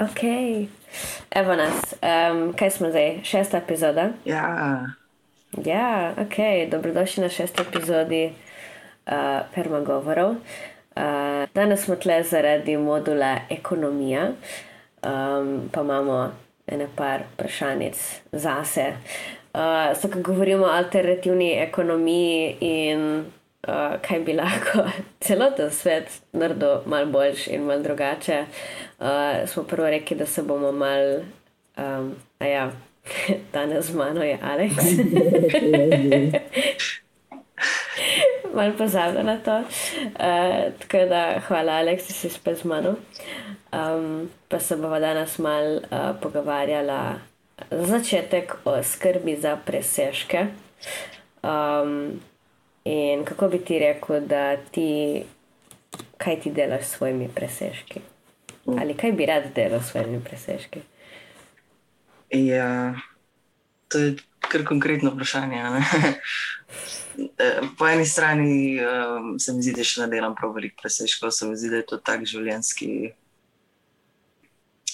Ok, evo nas, um, kaj smo zdaj, šesta epizoda? Ja, Ja, ok, dobrodošli na šesti epizodi uh, Permagovorov. Uh, danes smo tle zaradi modula ekonomija, um, pa imamo ene par vprašanjic zase. Uh, so, ko govorimo o alternativni ekonomiji in uh, kaj bi lahko celoten svet naredil malo boljši in malo drugače, uh, smo prvo rekli, da se bomo mal, um, a ja, danes z mano je Aleks. Mal pozabila na to. Uh, tako da hvala, Aleks, da si spet z mano. Um, pa se bomo danes mal uh, pogovarjala za začetek o skrbi za presežke. Um, in kako bi ti rekel, da ti, kaj ti delaš s svojimi presežki? Ali kaj bi rad delal s svojimi presežki? ja, to je kar konkretno vprašanje. Eh, Po eni strani um, se mi zdi, da še ne delam prav veliko presežkov, se mi zdi, da je to tak življenjski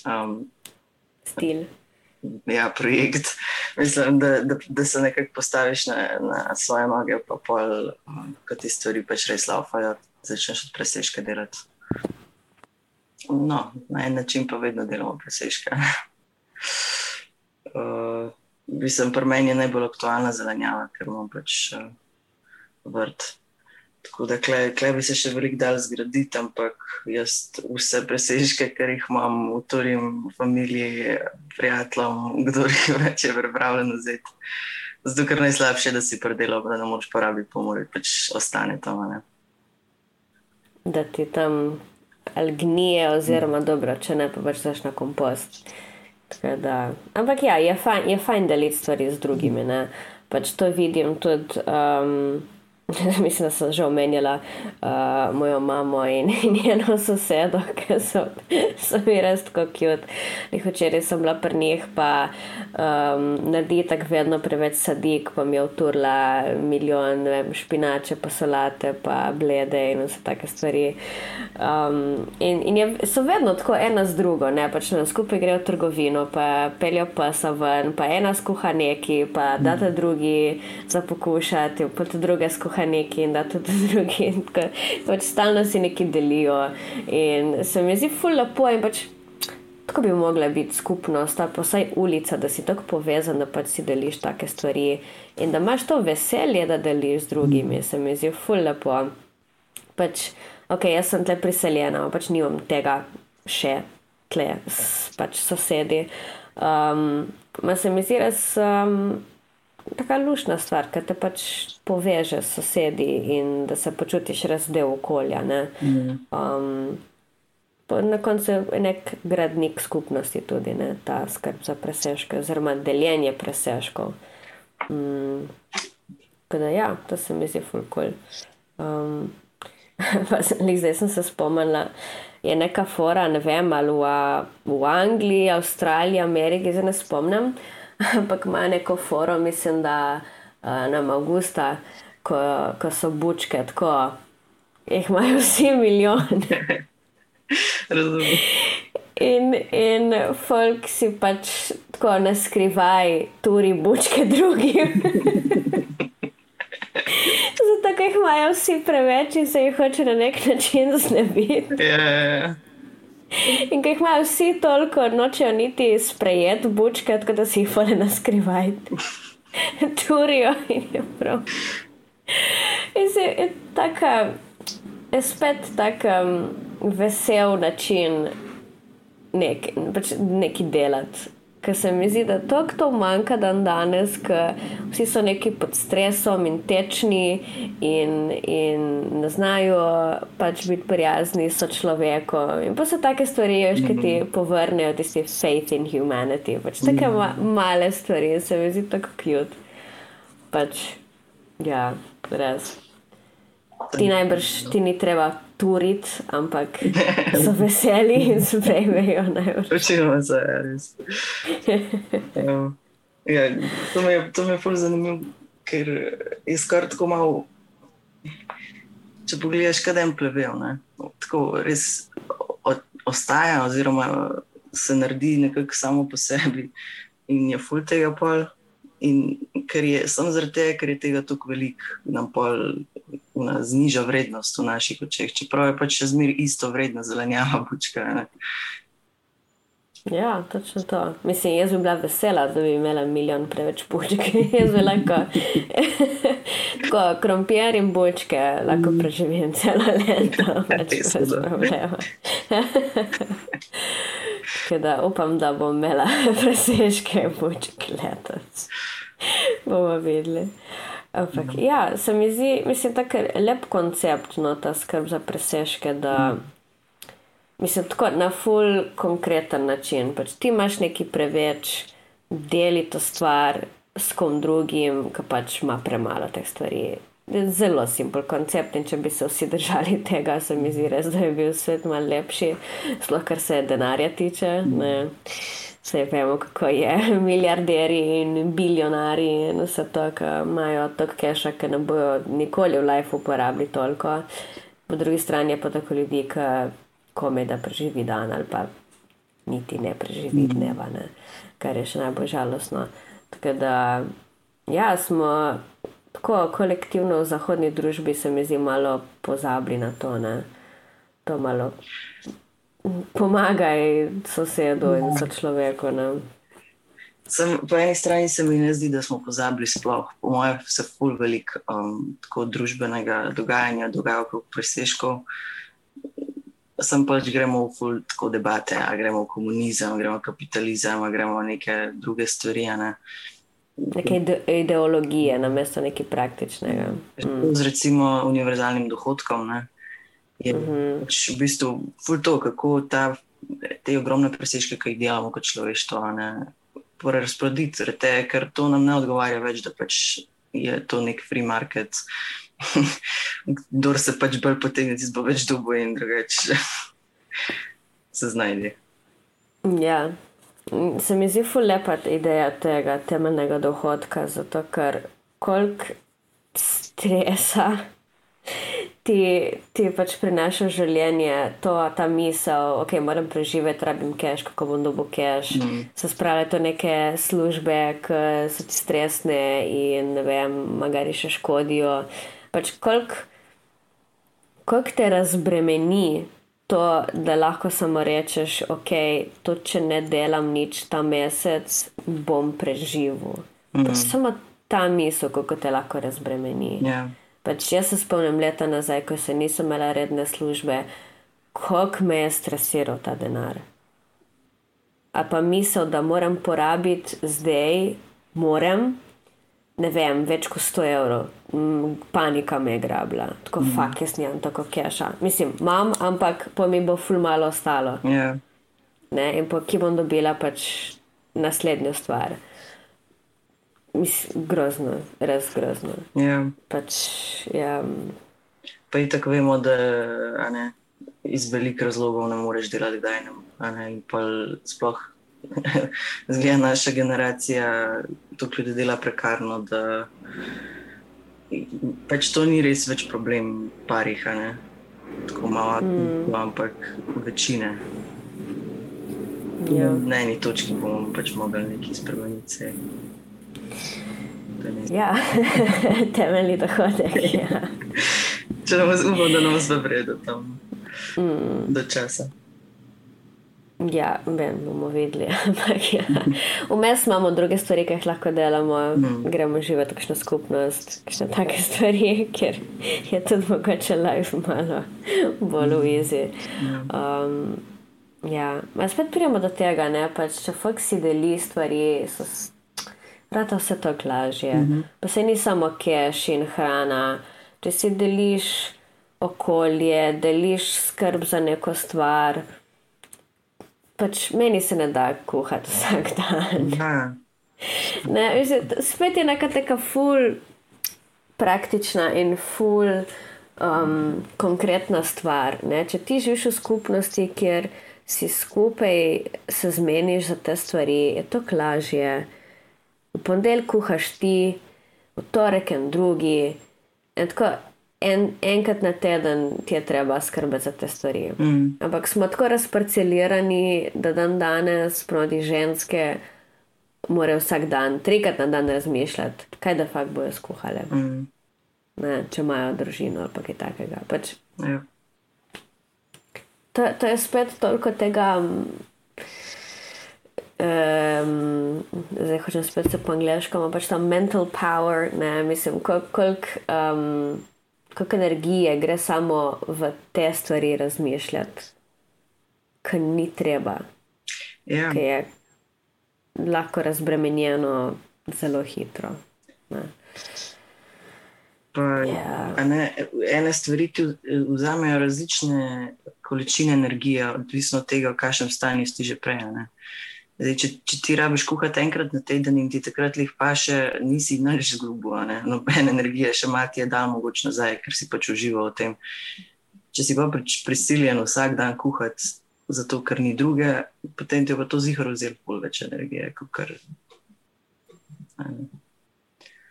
um, Stil. ja, projekt. Mislim, da, da, da se nekako postaviš na, na svoje noge, pa pol, um, ko ti stvari pač res laufajo, začneš od presežka delati. No, na en način pa vedno delamo presežke. Uh, mislim, pri meni je najbolj aktualna zelenjava, ker imam pač uh, vrt. Tako da klej, klej bi se še veliko dal zgraditi, ampak jaz vse presežke, ker jih imam, utorim familiji, prijateljem, kdo jih več je pripravljen vzeti. Zato, ker najslabše je, da si predelal, da ne moreš porabiti pomoč, pač ostane tam. Ne? da ti tam ali gnije, oziroma dobro, če ne, pa pač daš na kompost. Da, ampak ja, je fajn, je fajn deliti stvari z drugimi. Ne? Pač to vidim tudi. Um, Mislim, da sem že omenjala uh, mojo mamo in, in njeno sosedo, ki so, so mi res tako kjut. Včeraj sem bila pri njih, pa um, naredi tako vedno preveč sadik, pa mi je uturla milijon vem, špinače, pa solate, pa blede in vse take stvari. Um, in in je, so vedno tako ena z drugo, ne pač nam skupaj grejo v trgovino, pa peljo pasa ven, pa ena skuha neki, pa date drugi za pokušati, pa tudi druge skuha neki in da tudi drugi. tako, Pač stalno si neki delijo in se mi zdi ful lepo in pač. Tako bi mogla biti skupnost, ali pa vsaj ulica, da si tako povezan, da pač si deliš take stvari in da imaš to veselje, da deliš z drugimi, se mi zdi ful lepo. Pač, ok, jaz sem tle priseljena, pač nimam tega še tle, s, pač sosedi. Um, ma se mi zdi res um, taka lušna stvar, ker te pač poveže s sosedi in da se počutiš res del okolja. Ne? Um, na koncu je nek gradnik skupnosti tudi, ne? ta skrb za presežke, oziroma deljenje presežkov. Mm, tako da, ja, to se mi zdi fulkul. Um, pa zdaj sem se spomnila, je neka fora, ne vem, ali v, v Angliji, Avstraliji, Ameriki, zdaj ne spomnim, ampak ima neko foro, mislim, da uh, nam avgusta, ko, ko so bučke, tako jih imajo vsi milijone. Razumem. In, in folk si pač tako na skrivaj turi bučke drugim. Zato, ker jih imajo vsi preveč in se jih hoče na nek način znebiti. Ja, ja, ja. In ker jih imajo vsi toliko, nočejo niti sprejeti bučke, tako da si jih vole na skrivaj. Turijo in je prav. In se je taka, je spet tak um, vesel način nek, pač neki delati. Ker se mi zdi, da to, to manjka dan danes, ker vsi so neki pod stresom in tečni in, in ne znajo pač biti prijazni so človekom. In pa so take stvari, veš, ki ti povrnejo tisti faith in humanity. Pač take ma male stvari, se mi zdi tako cute. Pač, ja, res. Ti najbrž ti ni treba turiti, ampak so veseli in sprejmejo najbrž. Večinoma se je res. Ja. Ja, to mi je, to mi je ful zanimivo, ker je skoraj tako malo. Če pogledaš, kaj je plevel, ne? tako res o, ostaja, oziroma se naredi nekako samo po sebi in je full tega pol. In ker je samo zaradi tega, ker je tega tako veliko, nam pol zniža vrednost v naših očeh, čeprav je pač še zmeraj isto vredno zelenjava bučka. Ne? Ja, točno to. Mislim, jaz bi bila vesela, da bi imela milijon preveč bučk. jaz bi lahko, tako krompir in bučke, lahko preživim celo leto, več brez problema. da upam, da bom imela presežke bučk letos. bomo videli. Ampak, ja, se mi zdi, mislim, tako lep koncept, no, ta skrb za presežke, da mislim, tako na full konkreten način. Pač ti imaš neki preveč, deli to stvar s kom drugim, ki pač ima premalo teh stvari. Zelo simpel koncept in če bi se vsi držali tega, se mi zdi res, da bi bil svet malo lepši, sploh kar se denarja tiče. Ne. Vse vemo, kako je, milijarderji in bilionari in vse to, ki imajo tako keša, ki ne bojo nikoli v life uporabili toliko. Po drugi strani je pa tako ljudi, ki kome da preživi dan ali pa niti ne preživi dneva, ne? kar je še najbolj žalostno. Tako da, ja, smo tako kolektivno v zahodni družbi, se mi zdi, malo pozabili na to, ne? to malo pomagaj sosedu in so človeku. Sem, po eni strani se mi ne zdi, da smo pozabili sploh. Po mojem, se ful veliko um, družbenega dogajanja dogaja okrog presežkov. Sem pač gremo v ful tako debate, a gremo v komunizem, gremo v kapitalizem, a gremo v neke druge stvari. Ne. Neke ideologije, namesto nekaj praktičnega. Mm. Z recimo univerzalnim dohodkom. Ne je uh -huh. pač v bistvu to, kako ta, te ogromne presežke, ki jih delamo kot človeštvo, razporediti, ker to nam ne odgovarja več, da pač je to nek free market. Kdo se pač bolj potegne, ti bo več dubo in drugače se znajde. Ja, se mi zdi fulepa ideja tega temeljnega dohodka, zato ker koliko stresa ti, ti pač prinaša življenje, to, ta misel, ok, moram preživeti, rabim keš, kako bom dobil keš. Mm. Se spravljajo to neke službe, ki so ti stresne in ne vem, magari še škodijo. Pač koliko kolik te razbremeni to, da lahko samo rečeš, ok, to, če ne delam nič ta mesec, bom preživel. Mm. Pač samo ta misel, kako te lahko razbremeni. Yeah. Pač jaz se spomnim leta nazaj, ko se nisem imela redne službe, kako me je stresiral ta denar. A pa misel, da moram porabiti zdaj, moram, ne vem, več kot 100 evrov. Panika me je grabila, tako mm. fuk, jaz nimam tako keša. Mislim, imam, ampak po mi bo ful malo ostalo. Yeah. Ne, in po ki bom dobila pač naslednjo stvar. Mislim, grozno, res grozno. Ja. Pač, ja. Pa in tako vemo, da ne, iz velikih razlogov ne moreš delati, da je pa sploh zgleda naša generacija, to ljudi dela prekarno, da pač to ni res več problem parih, tako malo, mm. ampak večine. Ja. Na eni točki bomo pač mogli nekaj spremeniti. Ja, temeljni dohodek. Ja. Če nam zgubo, da nam zdo vredo tam mm. do časa. Ja, vem, bomo videli. ja. Vmes imamo druge stvari, ki jih lahko delamo, mm. gremo živeti v kakšno skupnost, kakšne take stvari, ker je tudi mogoče life malo bolj v izi. Ja. Um, ja, spet pridemo do tega, ne, pač, če fuk si deli stvari, so Rata vse to lažje. Mm -hmm. Pa se ni samo keš in hrana. Če si deliš okolje, deliš skrb za neko stvar, pač meni se ne da kuhati vsak dan. Ne, mislim, spet je neka taka ful praktična in ful um, konkretna stvar. Ne? Če ti živiš v skupnosti, kjer si skupaj se zmeniš za te stvari, je to lažje v ponedeljek kuhaš ti, v torek en drugi. In tako en, enkrat na teden ti je treba skrbeti za te stvari. Mm. Ampak smo tako razparcelirani, da dan danes, proti ženske, morajo vsak dan, trikrat na dan razmišljati, kaj da fakt bojo skuhale. Mm. Ne, če imajo družino ali kaj takega. Pač, Ja. to, to je spet toliko tega. Um, zdaj hočem spet se po angliško, ampak pač ta mental power, ne, mislim, koliko kolik, um, kolik energije gre samo v te stvari razmišljati, ki ni treba, Ja. ki je lahko razbremenjeno zelo hitro. Ne. Pa, Ja. a ne, ene stvari ti vzamejo različne količine energije, odvisno od tega, v kakšnem stanju si že prej. ne. Zdaj, če, če ti rabiš kuhati enkrat na teden in ti takrat lih paše, nisi nič zgubil, ne? nobene energije, še malo ti je dal mogoče nazaj, ker si pač užival v tem. Če si pa prisiljen vsak dan kuhati, zato ker ni druge, potem ti bo to zihar vzelo pol več energije, kot kar.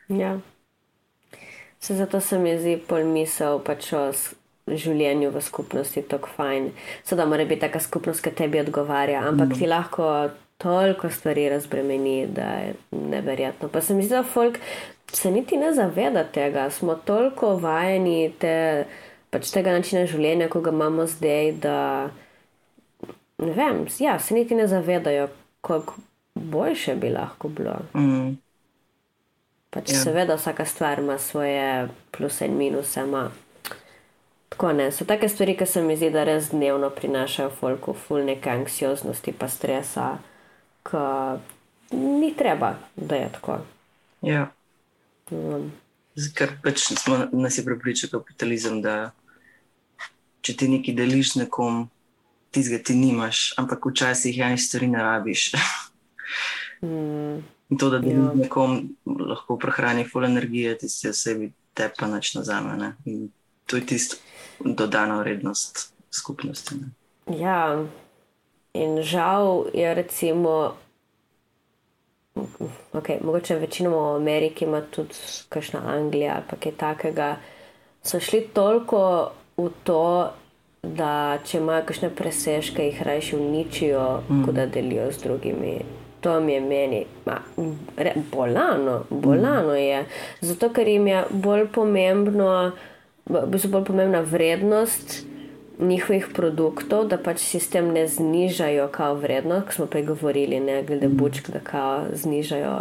Ja. Se zato se mi zdi pol misel pač o življenju v skupnosti tako fajn. Seveda mora biti taka skupnost, ki tebi odgovarja, ampak mm. ti lahko toliko stvari razbremeni, da je neverjetno. Pa se mi zdi, da folk se niti ne zaveda tega. Smo toliko vajeni te, pač tega načina življenja, ko ga imamo zdaj, da ne vem, ja, se niti ne zavedajo, koliko boljše bi lahko bilo. Mm. Pač Ja. ja. Seveda, vsaka stvar ima svoje pluse in minuse. Ima. Tako ne, so take stvari, ki se mi zdi, da res dnevno prinašajo folku, ful neke anksioznosti, pa stresa, ki ni treba, da je tako. Ja. Um, Ker pač smo, nas je prepričal kapitalizem, da če ti nekaj deliš nekom, tizga ti nimaš, ampak včasih enih stvari ne rabiš. mm, In to, da deliš Ja. nekom, lahko prehrani full energije, tisti osebi te pa nič nazame. In to je tisto dodana vrednost skupnosti. Ne? ja, in žal je recimo. Okay, mogoče večinoma v Ameriki ima tudi kakšna Anglija ali pa kaj takega. So šli toliko v to, da če imajo kakšne presežke, jih raje uničijo, mm. kot da delijo z drugimi. To mi je meni ma, re, bolano, bolano je. Zato, ker jim je bolj pomembno, bolj pomembna vrednost njihovih produktov, da pač sistem ne znižajo kao vrednost, ko smo prej govorili, ne glede bučk, da kao znižajo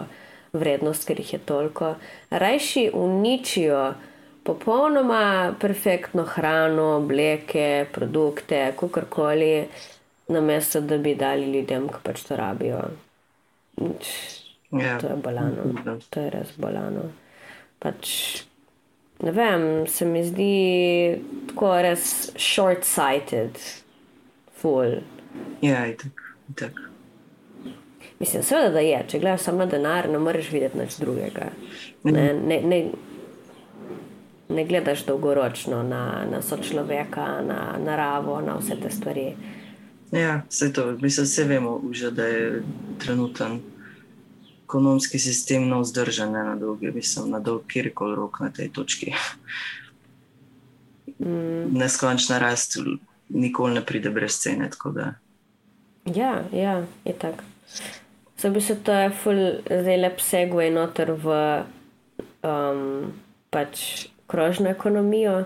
vrednost, ker jih je toliko. Rajši uničijo popolnoma perfektno hrano, obleke, produkte, kakorkoli, namesto da bi dali ljudem, ki pač to rabijo. Ja. To je bolano, Ja. to je res bolano. Pač, ne vem, se mi zdi tako res short-sighted, full. Ja, itak, itak. Mislim, seveda, da je, če gledaš samo na denar, ne moreš videti nič drugega. Ne, ne, ne, ne gledaš dolgoročno na, na sočloveka, na naravo, na vse te stvari. Ja, vse to, mislim, vse vemo, že, da je trenuten ekonomski sistem na vzdržen, ne na dolgi, mislim, na dolg kjerkoli rok na tej točki. Mm, Neskončna rast nikoli ne pride brez cene. ja, ja, je tako. Se bi se to je ful, zdaj lep segway noter v um, pač krožno ekonomijo.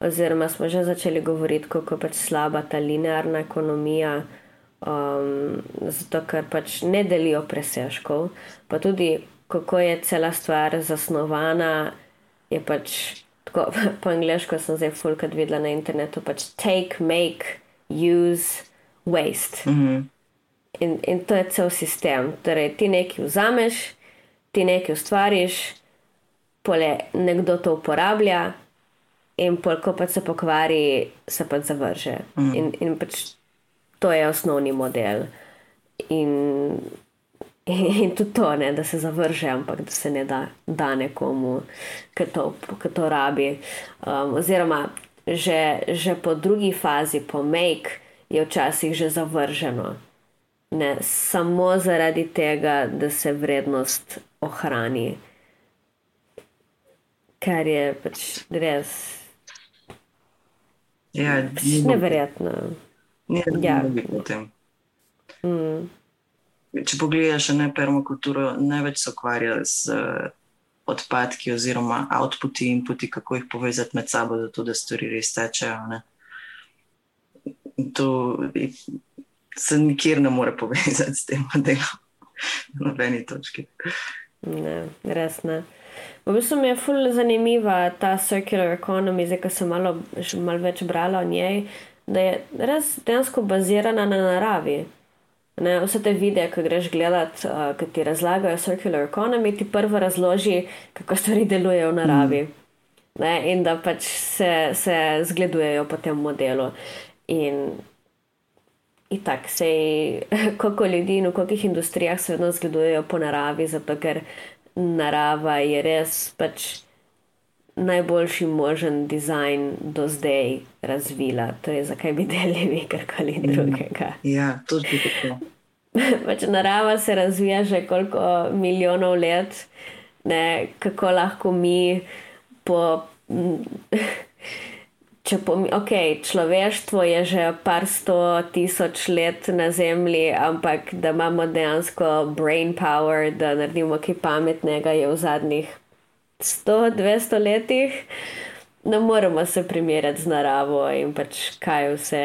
Oziroma, smo že začeli govoriti, kako je pač slaba ta linearna ekonomija, um, zato ker pač ne delijo presežkov, pa tudi kako je cela stvar zasnovana, je pač tako po angliško sem zdaj fulkrat videla na internetu, pač take, make, use, waste. Mhm. In, in to je cel sistem. Torej, ti nekaj vzameš, ti nekaj ustvariš, pole nekdo to uporablja, in pol, ko pač se pokvari, se pač zavrže. Mm. In, in pač to je osnovni model. In, in tudi to, ne, da se zavrže, ampak da se ne da, da nekomu, ki to, ki to rabi. Um, oziroma, že, že po drugi fazi, po make, je včasih že zavrženo. Ne, samo zaradi tega, da se vrednost ohrani. kar je pač res. Ja, pač neverjetno. Ni ja. potem. Mm. Če pogledaš na permakulturo, največ se ukvarja z uh, odpadki oziroma outputi in inputi, kako jih povezati med sabo, zato da stvari res tečejo. To se nikjer ne more povezati s tem modelom, na nobeni točki. Ne, res ne. V bistvu mi je fully zanimiva ta circular economy, zdaj, ko sem malo, malo več brala o njej, da je res dejansko bazirana na naravi. Ne, vse te videe, ki greš gledat, uh, ki ti razlagajo circular economy, ti prvo razloži, kako stvari delujejo v naravi. Mm. Ne, in da pač se, se zgledujejo po tem modelu. In, in tako se je, koliko ljudi in v kolikih industrijah se vedno zgledujejo po naravi, zato ker narava je res pač najboljši možen dizajn do zdaj razvila. Torej, zakaj bi delili karkoli mm. drugega? Ja, to je tako. pač narava se razvija že koliko milijonov let, ne, kako lahko mi po. Če pomi, ok, človeštvo je že par sto tisoč let na Zemlji, ampak da imamo dejansko brain power, da naredimo kaj pametnega, je v zadnjih 100-200 letih, ne moremo se primerjati z naravo in pač kaj vse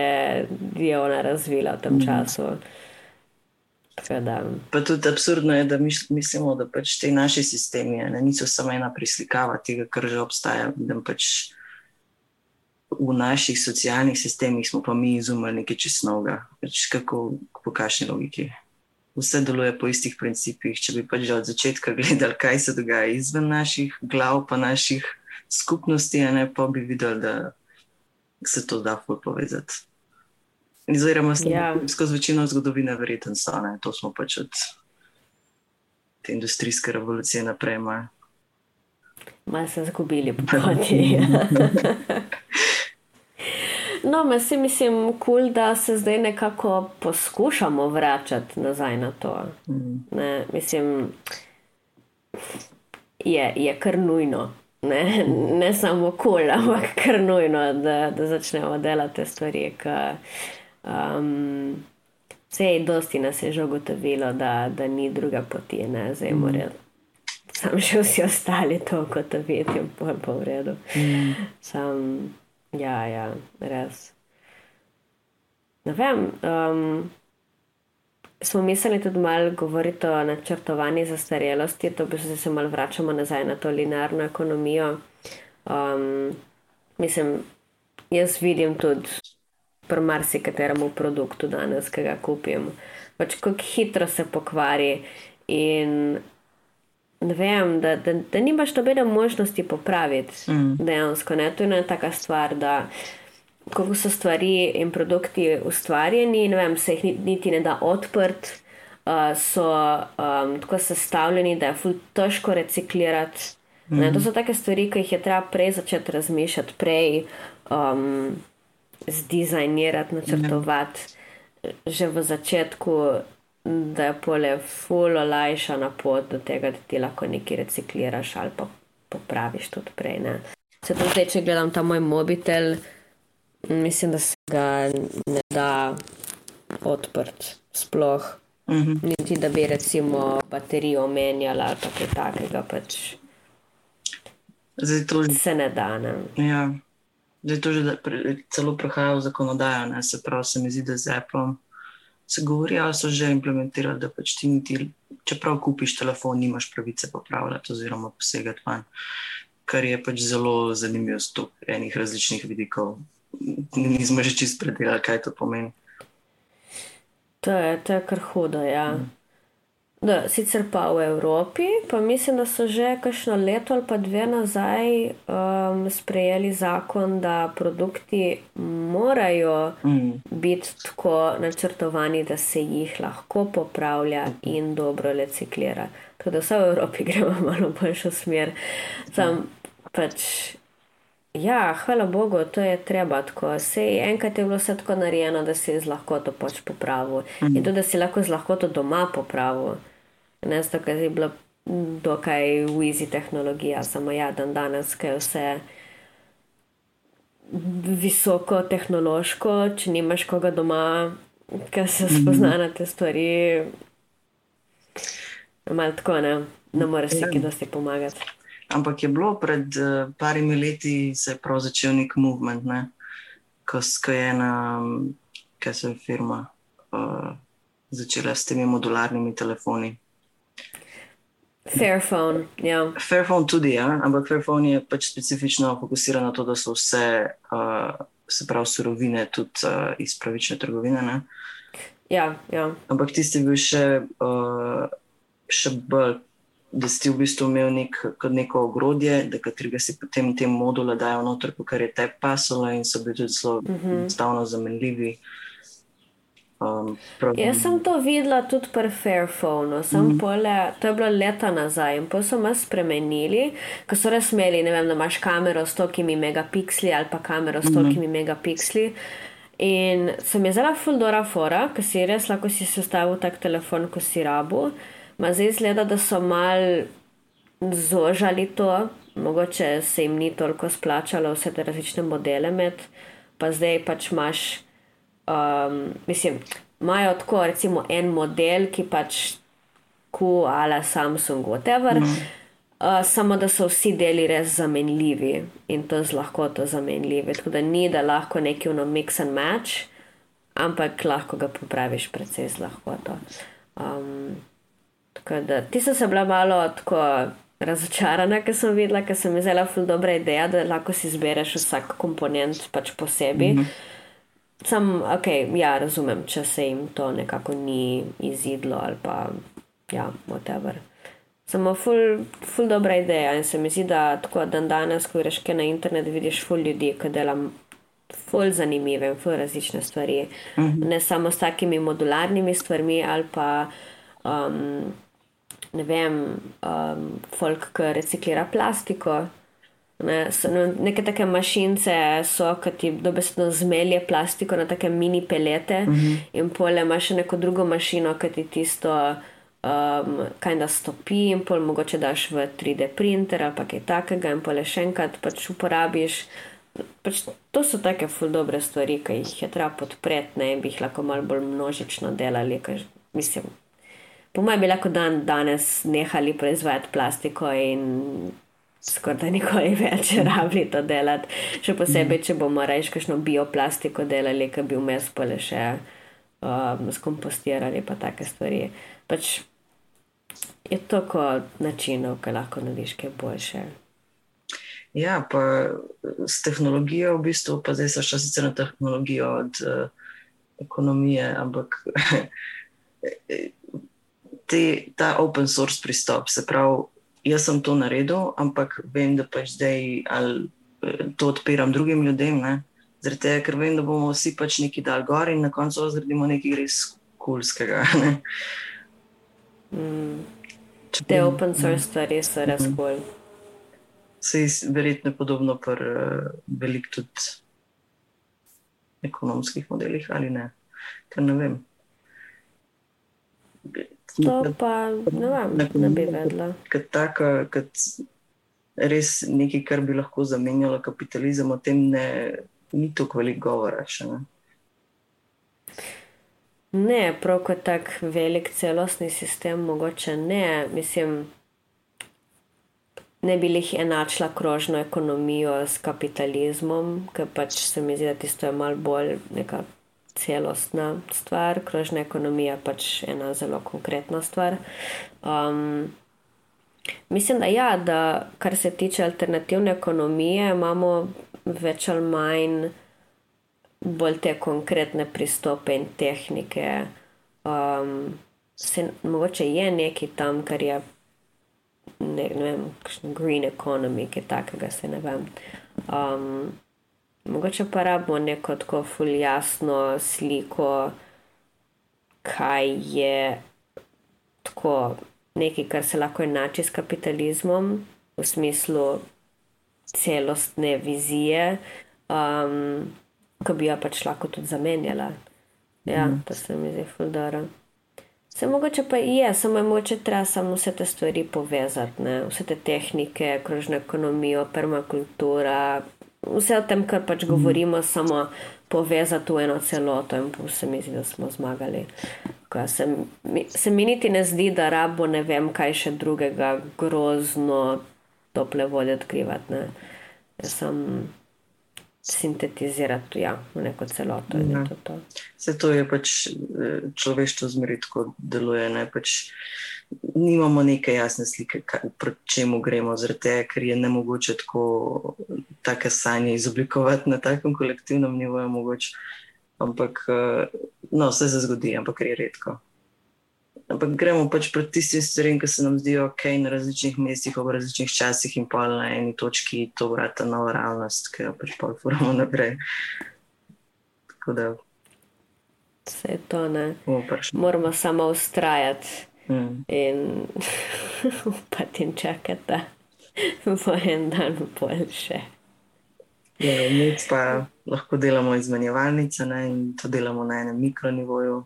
je ona razvila v tem mhm. času. Pa tudi absurdno je, da mislimo, da pač te naše sistemi ne, niso samo ena preslikava tega, kar že obstaja. Pač v naših socialnih sistemih smo pa mi izumili nekaj česnoga, pač kako po kakšni logiki vse deluje po istih principih. Če bi pač že od začetka gledali, kaj se dogaja izven naših glav, pa naših skupnosti, ne, pa bi videli, da se to da povezati. Oziroma, ja. skozi večino zgodovine, verjetno so. Ne. To smo pač od te industrijske revolucije naprej. Malo se zgubili po poti. No, mislim, mislim cool, da se zdaj nekako poskušamo vračati nazaj na to. Mm. Ne, mislim, je, je kar nujno. Ne, ne samo kul, cool, ampak kar nujno, da, da začnemo delati te stvari. Um, vse je dosti nas je že ugotovilo, da, da ni druga poti, ne zdaj mm. morajo. Sam še vsi ostali to kot videti, in pol po vredu. Mm. Sam. Ja, ja, res. Ne vem. Um, smo mislili tudi malo govoriti o načrtovanju zastarelosti, to bi se malo vračamo nazaj na to linearno ekonomijo. Um, mislim, jaz vidim tudi pri marsikaterem produktu danes, ki ga kupim, pač kako hitro se pokvari in vem, da, da, da nimaš nobene možnosti popraviti. Mm. Dejansko, ne? To je ena taka stvar, da kako so stvari in produkti ustvarjeni, ne vem, se jih niti ne da odprt, uh, so um, tako sestavljeni, da je težko reciklirati. Mm -hmm. To so take stvari, ki jih je treba prej začeti razmišljati, prej um, zdizajnirati, načrtovati. Mm -hmm. Že v začetku da je pole full olajša na pot do tega, da ti lahko nekaj recikliraš ali pa popraviš tudi prej. Ne. Se to zdaj, če gledam ta moj mobitel, mislim, da se ga ne da odprt sploh. Mm -hmm. Niti da bi recimo baterijo omenjala ali kaj takega. Pač zdaj to se ne da. Ne. Ja. Zdaj to že pre, celo prehaja v zakonodajo, ne? se pravi, se mi zdi, da z Apple se govori, ali so že implementirali, da pač ti niti, čeprav kupiš telefon, nimaš pravice popravljati oziroma posegati van. Kar je pač zelo zanimivo z enih različnih vidikov. Nismo že čist predelali, kaj to pomeni. To je, to je kar hudo, ja. Mm. Da, sicer pa v Evropi, pa mislim, da so že kakšno leto ali pa dve nazaj um, sprejeli zakon, da produkti morajo mm. biti tako načrtovani, da se jih lahko popravlja in dobro reciklira. Tako da vse v Evropi gremo malo boljšo smer. Sam pač. Ja, hvala Bogu, to je treba tako. Sej enkrat je bilo vse tako narejeno, da si z lahkoto pač popravil mm. in tudi, da si lahko z lahkoto doma popravil. Ne, zato, ker je bilo dokaj wizi tehnologija, samo ja, dan danes, ki je vse visoko tehnološko, če nimaš koga doma, ki se spozna na te stvari, malo tako ne, ne moreš si ki dosti pomagati. Ampak je bilo pred uh, parimi leti, se je prav začel nek movement, ne? ko, ko je ena, kaj se je firma uh, začela s temi modularnimi telefoni. Fairphone, ja. Fairphone tudi, ja? ampak Fairphone je pač specifično fokusiran na to, da so vse, uh, se pravi, surovine tudi uh, iz pravične trgovine. Ne? Ja, ja. Ampak tisti je bil še, uh, še bolj, da si v bistvu imel nek, neko ogrodje, da katerega si potem te module dajo noter, kar je te pasalo in so bili tudi zelo Mhm. enostavno mm -hmm. zamenljivi. Um, prav- Jaz sem to videla tudi pri Fairphoneu, sem mm. pole, to je bilo leta nazaj in pa so me spremenili, ko so res imeli, ne vem, da imaš kamero s tokimi megapiksli ali pa kamero s tokimi mm. megapiksli. In se mi je zela fuldora fora, ker si res lahko si sestavil tak telefon, ko si rabu. Ma zdaj izgleda, da so mal zožali to, mogoče se jim ni toliko splačalo vse te različne modele med, pa zdaj pač imaš um, mislim, imajo tako recimo en model, ki pač ku ala Samsung, whatever. Mm. Uh, samo da so vsi deli res zamenljivi in to z lahkoto zamenljivi. Tako da ni, da lahko neki uno mix and match, ampak lahko ga popraviš precej z lahkoto. Um, da ti so se bila malo tako razočarana, ker sem videla, ker sem vzela ful dobra ideja, da lahko si izbereš vsak komponent pač posebej. Mm -hmm. Sam, ok, ja, razumem, če se jim to nekako ni izidlo ali pa, ja, whatever. Samo ful, ful dobra ideja in se mi zdi, da tako dan danes, ko greš na internet, vidiš ful ljudi, ki delam ful zanimive in ful različne stvari. Mm -hmm. Ne samo s takimi modularnimi stvarmi ali pa, um, ne vem, um, folk, ki reciklira plastiko. Ne, so, no, neke take mašince so, ki ti dobesedno zmelje plastiko na take mini pelete, uh -huh. in pole imaš še neko drugo mašino, ki ti tisto um, kaj da stopi, in pol mogoče daš v 3D printer ali kaj takega, in pole še enkrat pač uporabiš. Pač to so take ful dobre stvari, ki jih je treba podpreti, ne bi jih lahko malo bolj množično delali. Kaj, mislim, po mojem bi lahko dan danes nehali proizvajati plastiko in skoraj da nikoli več rabili to delati. Še posebej, če bomo reči, kakšno bioplastiko delali, ki bi vmes pole še um, skompostirali, pa take stvari. Pač je toliko načinov, ki lahko narediš kaj boljše. Ja, pa s tehnologijo v bistvu, pa zdaj so šla sicer na tehnologijo od uh, ekonomije, ampak te, ta open source pristop, se pravi, jaz sem to naredil, ampak vem, da pač zdaj ali to odpiram drugim ljudem. Ne? Zaradi tega, ker vem, da bomo vsi pač neki dal gor in na koncu zgradimo nekaj res kulskega. Ne? Mm. Te open source stvari so res kul. Cool. Se je verjetno podobno pri uh, velik tudi ekonomskih modelih ali ne, ker ne vem. To pa ne vem, ne bi vedela. Kot taka, kot res nekaj, kar bi lahko zamenjalo kapitalizem, o tem ne, ni tako veliko govora še. Ne? Ne, prav kot tak velik celostni sistem, mogoče ne. Mislim, ne bi jih enačila krožno ekonomijo s kapitalizmom, ker pač se mi zdi, da tisto je mal bolj neka celostna stvar. Krožna ekonomija je pač ena zelo konkretna stvar. Um, mislim, da ja, da kar se tiče alternativne ekonomije, imamo več ali manj bolj te konkretne pristope in tehnike. Um, se, mogoče je nekaj tam, kar je ne, ne vem, kakšen green economy, ki takega se ne vem. Um, mogoče pa rabimo neko tako ful jasno sliko, kaj je tako nekaj, kar se lahko enači s kapitalizmom v smislu celostne vizije. Um, Ko bi jo pač lahko tudi zamenjala. Ja, mm. to se mi zdi fuldoro. Se mogoče pa je, samo je mogoče treba samo vse te stvari povezati, ne? vse te tehnike, krožno ekonomijo, permakultura, vse o tem, kar pač govorimo, samo povezati v eno celoto in se mi zdi, da smo zmagali. Se, se mi niti ne zdi, da rabo ne vem, kaj še drugega grozno tople vode odkrivati. Ne? Jaz sem sintetizirati ja, v neko celoto. Ja. To, to. Vse to je pač eh, človeštvo zmeri tako deluje. Ne? Pač nimamo neke jasne slike, proti čemu gremo, tega, ker je ne mogoče tako take sanje izoblikovati na takem kolektivnem nivoju. Ampak eh, no, vse se zgodi, ampak je redko ampak gremo pač proti tistim stvarem, ki se nam zdijo ok na različnih mestih, v različnih časih in pol na eni točki to vrata nova realnost, ki jo pač pa uporabljamo naprej. Tako da. Vse je to, ne. Moramo samo ustrajati mm. in upati in čakati, da bo en dan boljše. Ja, mi pa lahko delamo izmenjevalnice in to delamo na enem mikronivoju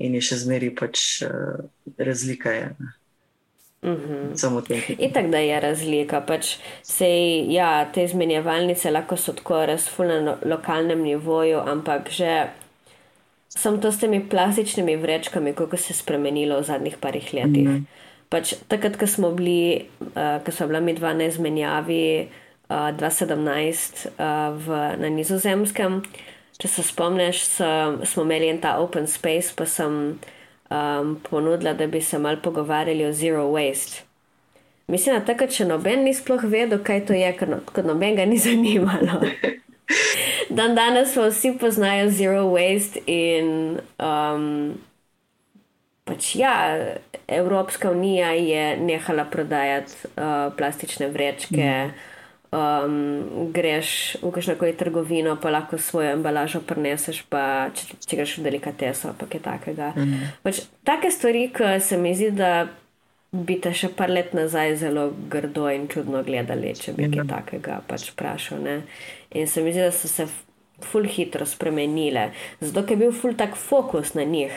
in je še zmeraj pač uh, razlika. Je, Mm -hmm. In tako da je razlika. Pač sej, ja, te izmenjevalnice lahko so tako razfulne na lokalnem nivoju, ampak že sem to s temi plastičnimi vrečkami, kako se je spremenilo v zadnjih parih letih. Mm -hmm. pač, takrat, ko smo bili, uh, ko smo bili mi dva na izmenjavi uh, 2017 uh, v, na nizozemskem, če se spomniš, smo imeli en ta open space, pa sem um, ponudila, da bi se mal pogovarjali o zero waste. Mislim, da takrat, če noben ni sploh vedel, kaj to je, ker no, noben ga ni zanimalo. Dan danes pa vsi poznajo zero waste in um, pač ja, Evropska unija je nehala prodajati uh, plastične vrečke. Mm um, greš v kakšno koli trgovino, pa lahko svojo embalažo preneseš, pa če, če greš v delikateso, pa kaj takega. -hmm. pač, take stvari, ki se mi zdi, da bi te še par let nazaj zelo grdo in čudno gledali, če bi -hmm. kaj takega pač vprašal. Ne? In se mi zdi, da so se ful hitro spremenile, zato ker je bil ful tak fokus na njih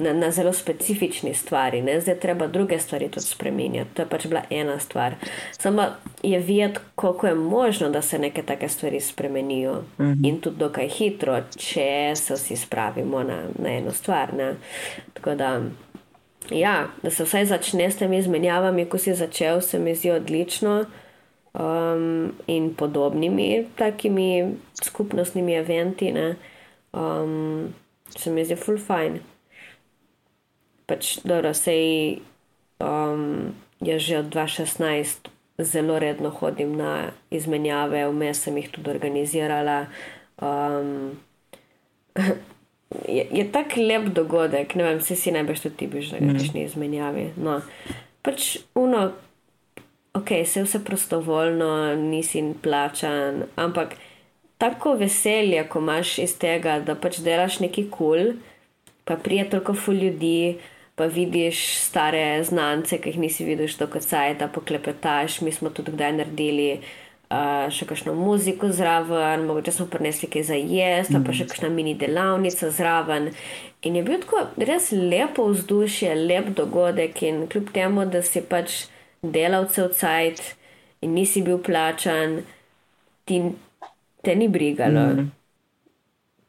na, na zelo specifični stvari, ne? zdaj treba druge stvari tudi spremenjati. To je pač bila ena stvar. Samo je videti, koliko je možno, da se neke take stvari spremenijo uh mhm. -huh. in tudi dokaj hitro, če se vsi spravimo na, na eno stvar. Ne? Tako da. Ja, da se vsaj začne s temi izmenjavami, ko si začel, se mi zdi odlično. Um, in podobnimi takimi skupnostnimi eventi, um, se mi zdi full fine pač dobro, sej um, jaz že od 2016 zelo redno hodim na izmenjave, vmes sem jih tudi organizirala. Um, je je tak lep dogodek, ne vem, vsi si najbrž tudi ti biš, da greš mm. na izmenjavi. No, pač uno, ok, se vse prostovoljno, nisi plačan, ampak tako veselje, ko imaš iz tega, da pač delaš neki kul, cool, pa prije toliko ful ljudi pa vidiš stare znance, ki jih nisi videl, što kot saj, da poklepetaš. Mi smo tudi kdaj naredili uh, še kakšno muziko zraven, mogoče smo prinesli kaj za jesti, mm. pa še kakšna mini delavnica zraven. In je bil tako res lepo vzdušje, lep dogodek in kljub temu, da si pač delavcev cajt in nisi bil plačan, ti te ni brigalo. Mm.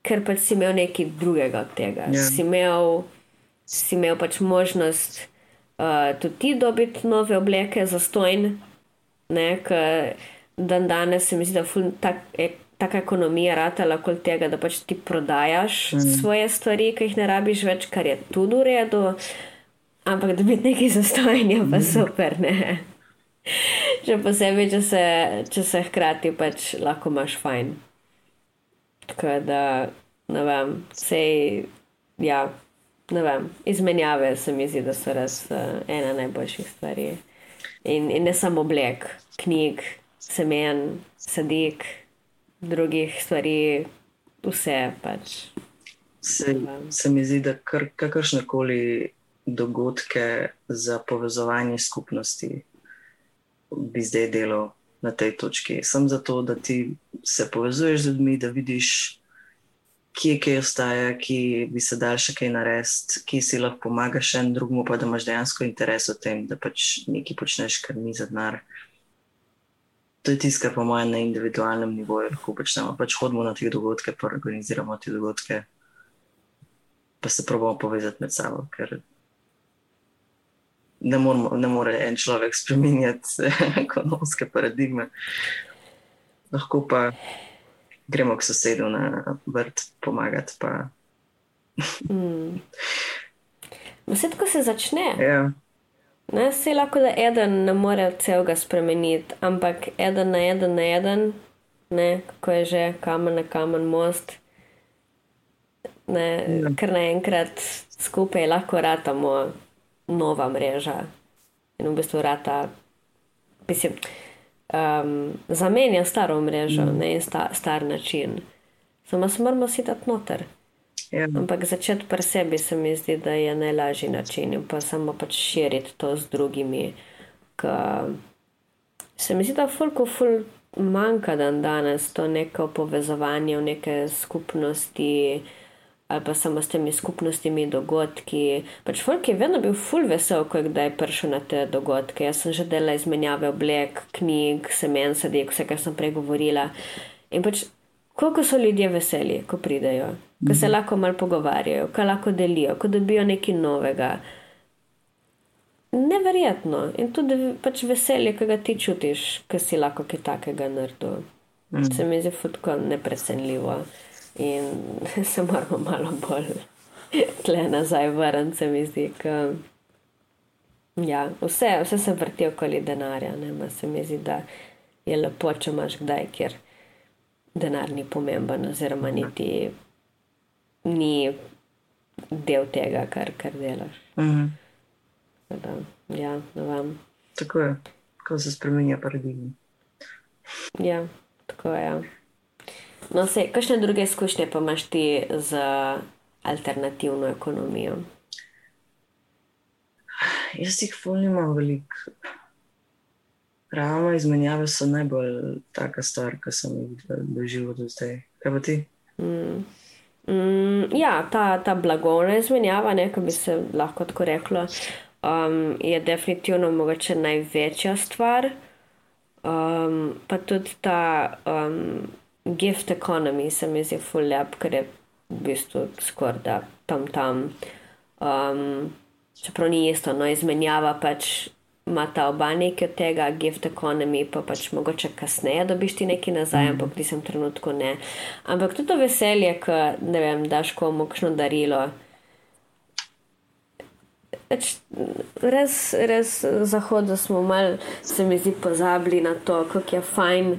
Ker pač si imel nekaj drugega od tega. Yeah. Ja. Si imel si imel pač možnost uh, tudi ti dobiti nove obleke za stojn. Dan danes se mi zdi, da je tak, taka ekonomija ratala okoli tega, da pač ti prodajaš mm. svoje stvari, ki jih ne rabiš več, kar je tudi v redu, ampak da bi nekaj za stojnje, pa mm. super. Ne? Še posebej, če se, če se hkrati pač lahko imaš fajn. Tako da, ne vem, sej, ja ne vem, izmenjave se mi zdi, da so res uh, ena najboljših stvari. In, in ne samo oblek, knjig, semen, sadik, drugih stvari, vse pač. Se, se mi zdi, da kar, kakršne koli dogodke za povezovanje skupnosti bi zdaj delal na tej točki. Sem zato, da ti se povezuješ z ljudmi, da vidiš kje kaj ostaja, ki bi se dal še kaj narediti, ki si lahko pomagaš en drugmu, pa da imaš dejansko interes v tem, da pač nekaj počneš, kar ni za denar. To je tisto, kar po mojem na individualnem nivoju lahko počnemo. Pač hodimo na te dogodke, pa organiziramo te dogodke, pa se pravimo povezati med sabo, ker ne, moramo, ne more en človek spremenjati ekonomske paradigme. Lahko pa gremo k sosedu na vrt pomagati. Pa. mm. Vse tako se začne. Ja. Ne, vse lahko, da eden ne more celega spremeniti, ampak eden na eden na eden, ne, kako je že kamen na kamen most, ne, Ja. kar naenkrat skupaj lahko ratamo nova mreža in v bistvu rata, mislim, um, zamenja staro mrežo ne, in sta, star način. Samo se moramo sitati noter. Ja. Ampak začeti pri sebi se mi zdi, da je najlažji način, in pa samo pač širiti to z drugimi. Ka se mi zdi, da fulko ful manjka dan danes to neko povezovanje v neke skupnosti. Ali pa samo s temi skupnostimi dogodki. Pač folk je vedno bil ful vesel, ko je kdaj prišel na te dogodke. Jaz sem že delala izmenjave oblek, knjig, semen, sadek, vse, kar sem prej govorila. In pač koliko so ljudje veseli, ko pridejo, ko se lahko malo pogovarjajo, ko lahko delijo, ko dobijo nekaj novega. Neverjetno. In tudi pač veselje, ki ga ti čutiš, ko si lahko kaj takega naredil. Mm. Se mi zdi futko neprecenljivo. In se moramo malo bolj tle nazaj vrniti, se mi zdi. Ka, ja, vse, vse se vrti okoli denarja. Ne, se mi zdi, da je lepo, če imaš kdaj, kjer denar ni pomemben, oziroma niti ni del tega, kar, kar delaš. Mhm. Tako Da, ja, ne vem. Tako je, ko se spremenja paradigma. Ja, tako je. No, sej, kakšne druge izkušnje pa imaš ti z alternativno ekonomijo? Jaz jih ful nimam veliko. Realno izmenjave so najbolj taka stvar, ki sem jih doživel do zdaj. Kaj pa ti? Mm. Mm, ja, ta, ta blagovna izmenjava, ne, ko bi se lahko tako reklo, um, je definitivno mogoče največja stvar. Um, pa tudi ta um, gift economy se mi zdi full lep, ker je v bistvu skoraj da tam tam. Um, čeprav ni isto, no izmenjava pač ima ta oba nekaj od tega, gift economy pa pač mogoče kasneje dobiš ti nekaj nazaj, ampak v tistem trenutku ne. Ampak tudi to veselje, ko ne vem, daš komu kakšno darilo. Pač, res, res v Zahodu smo malo, se mi zdi, pozabili na to, kako je fajn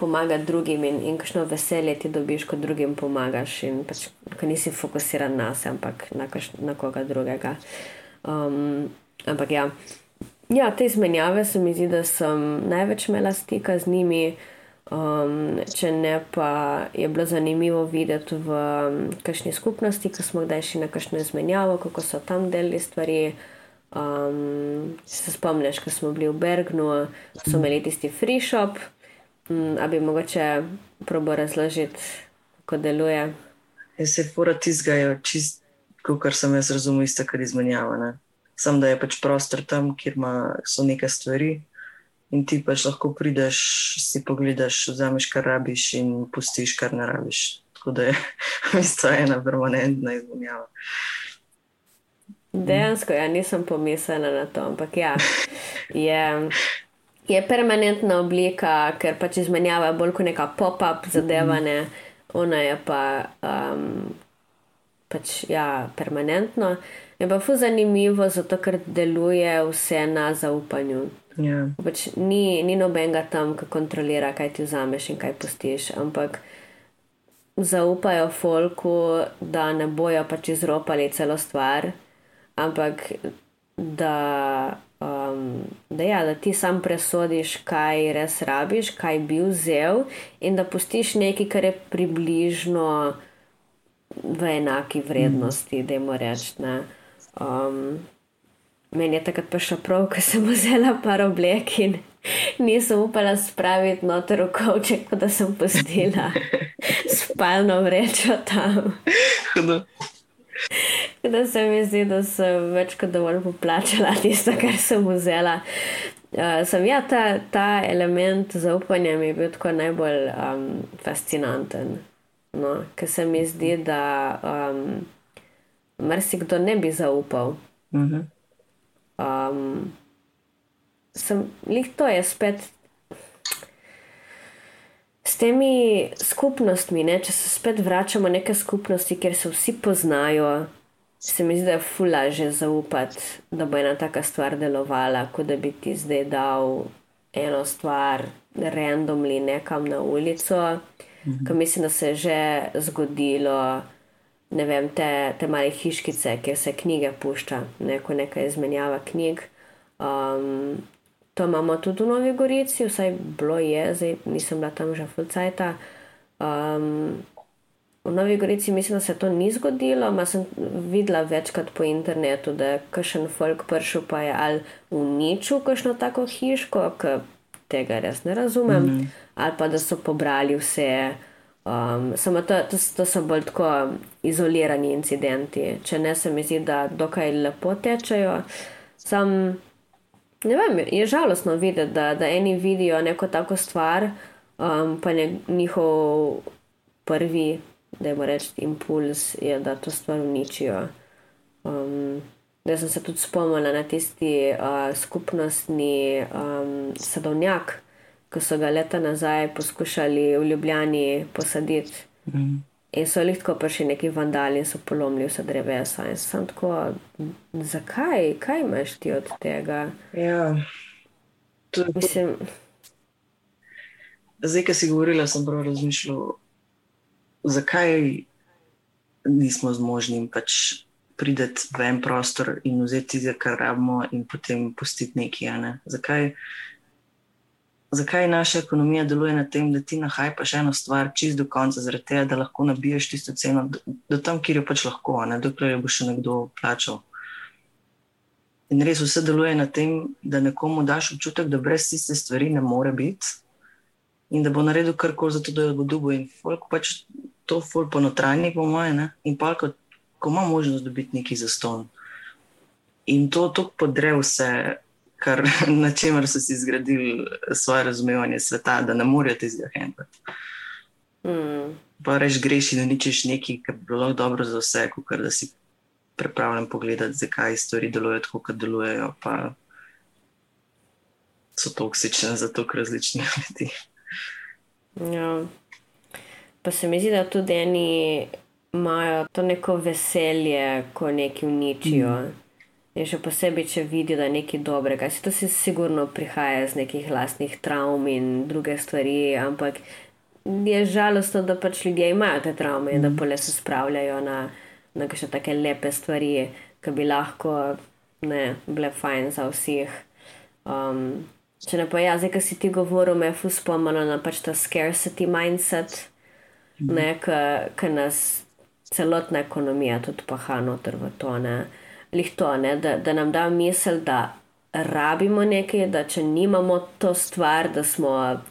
pomagati drugim in, in kakšno veselje ti dobiš, ko drugim pomagaš. In pač, ko nisi fokusiran na sebe, ampak na, kaš, na koga drugega. Um, ampak ja, ja, te izmenjave se mi zdi, da sem največ imela stika z njimi. Um, če ne, pa je bilo zanimivo videti v um, kakšni skupnosti, ko smo kdaj šli na kakšno izmenjavo, kako so tam delili stvari. Um, se spomniš, ko smo bili v Bergnu, so imeli tisti free shop. Um, a bi mogoče probo razložiti, kako deluje. Jaz se fura tizgajo, čist, kot sem jaz razumel, isto kar izmenjava. Ne? Sam da je pač prostor tam, kjer ima, so neke stvari. In ti pač lahko prideš, si pogledaš, vzameš, kar rabiš, in pustiš, kar ne rabiš. Tako da je v bistvu ena permanentna izmenjava. Dejansko, ja, nisem pomislila na to, ampak ja, je, je permanentna oblika, ker pač izmenjava bolj kot neka pop-up zadevane, ona je pa um, pač ja, permanentno. Je pa fu zanimivo, zato ker deluje vse na zaupanju. Ja. Pač ni, ni nobenega tam, ki kontrolira, kaj ti vzameš in kaj pustiš, ampak zaupajo folku, da ne bojo pač izropali celo stvar, ampak da, um, da, ja, da ti sam presodiš, kaj res rabiš, kaj bi vzel, in da pustiš nekaj, kar je približno v enaki vrednosti, da jim rečem. Um, meni je takrat prišlo prav, ko sem vzela par oblek in nisem upala spraviti noter v kovček, da sem postila spalno vrečo tam. Hudo. Da se mi zdi, da sem več kot dovolj poplačala tisto, kar sem vzela. Uh, sem ja, ta, ta element zaupanja mi je bil tako najbolj um, fascinanten. No, ker se mi zdi, da um, marsikdo ne bi zaupal. Mhm. Um, sem, lih to je spet s temi skupnostmi, ne, če se spet vračamo v neke skupnosti, kjer se vsi poznajo, se mi zdi, da je fula že zaupati, da bo ena taka stvar delovala, kot da bi ti zdaj dal eno stvar randomly nekam na ulico. Mhm. Ker mislim, da se je že zgodilo, ne vem, te, te male hiškice, kjer se knjige pušča, neko neka izmenjava knjig. Um, to imamo tudi v Novi Gorici, vsaj bilo je, zdaj nisem bila tam že fulcajta. Um, v Novi Gorici mislim, da se to ni zgodilo, ma sem videla večkrat po internetu, da je kakšen folk prišel pa je ali uničil kakšno tako hiško, ki tega res ne razumem, mm -hmm. ali pa da so pobrali vse. Um, samo to, to, to so bolj tako izolirani incidenti, če ne se mi zdi, da dokaj lepo tečejo. Sam, ne vem, je žalostno videti, da, da eni vidijo neko tako stvar, um, pa ne, njihov prvi, da jim rečem, impuls je, da to stvar uničijo. Um, da sem se tudi spomnila na tisti uh, skupnostni um, sadovnjak ki so ga leta nazaj poskušali v Ljubljani posaditi. Mm. In so jih tako prišli neki vandali in so polomili vse drevesa. In sem tako, zakaj, kaj imaš ti od tega? Ja, to je mislim. Zdaj, ki si govorila, sem prav razmišljala, zakaj nismo zmožni pač priti v en prostor in vzeti, kar rabimo, in potem pustiti nekaj. Ne? Zakaj? Zakaj naša ekonomija deluje na tem, da ti nahajpaš eno stvar čist do konca, zaradi tega, da lahko nabiješ tisto ceno do, do tam, kjer jo pač lahko, ne, dokler jo bo še nekdo plačal. In res vse deluje na tem, da nekomu daš občutek, da brez tiste stvari ne more biti in da bo naredil karkoli za to, da jo bo dubo. In folk pač to ful ponotranji, po moje, ne? in pa ko, ko ima možnost dobiti neki zaston. In to tako podre vse kar, na čemer so si zgradili svoje razumevanje sveta, da ne morejo tega handlati. Mm. Pa reč greš in uničiš nekaj, kar bi bilo dobro za vse, kot da si pripravljen pogledati, zakaj stvari delujejo tako, kot delujejo, pa so toksične za to, kar različni ljudi. Ja. Pa se mi zdi, da tudi eni imajo to neko veselje, ko nekaj uničijo. Mm. In še posebej, če vidijo, da je nekaj dobrega. Se to si sigurno prihaja iz nekih lastnih travm in druge stvari, ampak je žalostno, da pač ljudje imajo te travme in da pole se spravljajo na, na še take lepe stvari, ki bi lahko ne, bile fajn za vseh. Um, če ne pa jaz, ki si ti govoril, me je fuspomnilo na pač ta scarcity mindset, ki nas celotna ekonomija tudi paha noter v to. Ne to, ne, da, da nam da misel, da rabimo nekaj, da če nimamo to stvar, da smo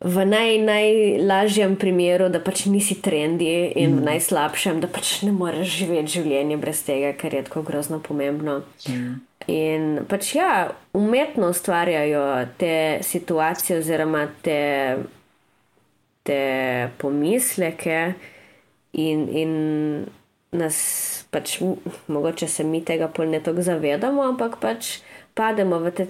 v naj, najlažjem primeru, da pač nisi trendi in mm. v najslabšem, da pač ne moreš živeti življenje brez tega, ker je tako grozno pomembno. Mm. In pač ja, umetno ustvarjajo te situacije oziroma te, te pomisleke in. in nas pač, mogoče se mi tega pol ne tako zavedamo, ampak pač pademo v te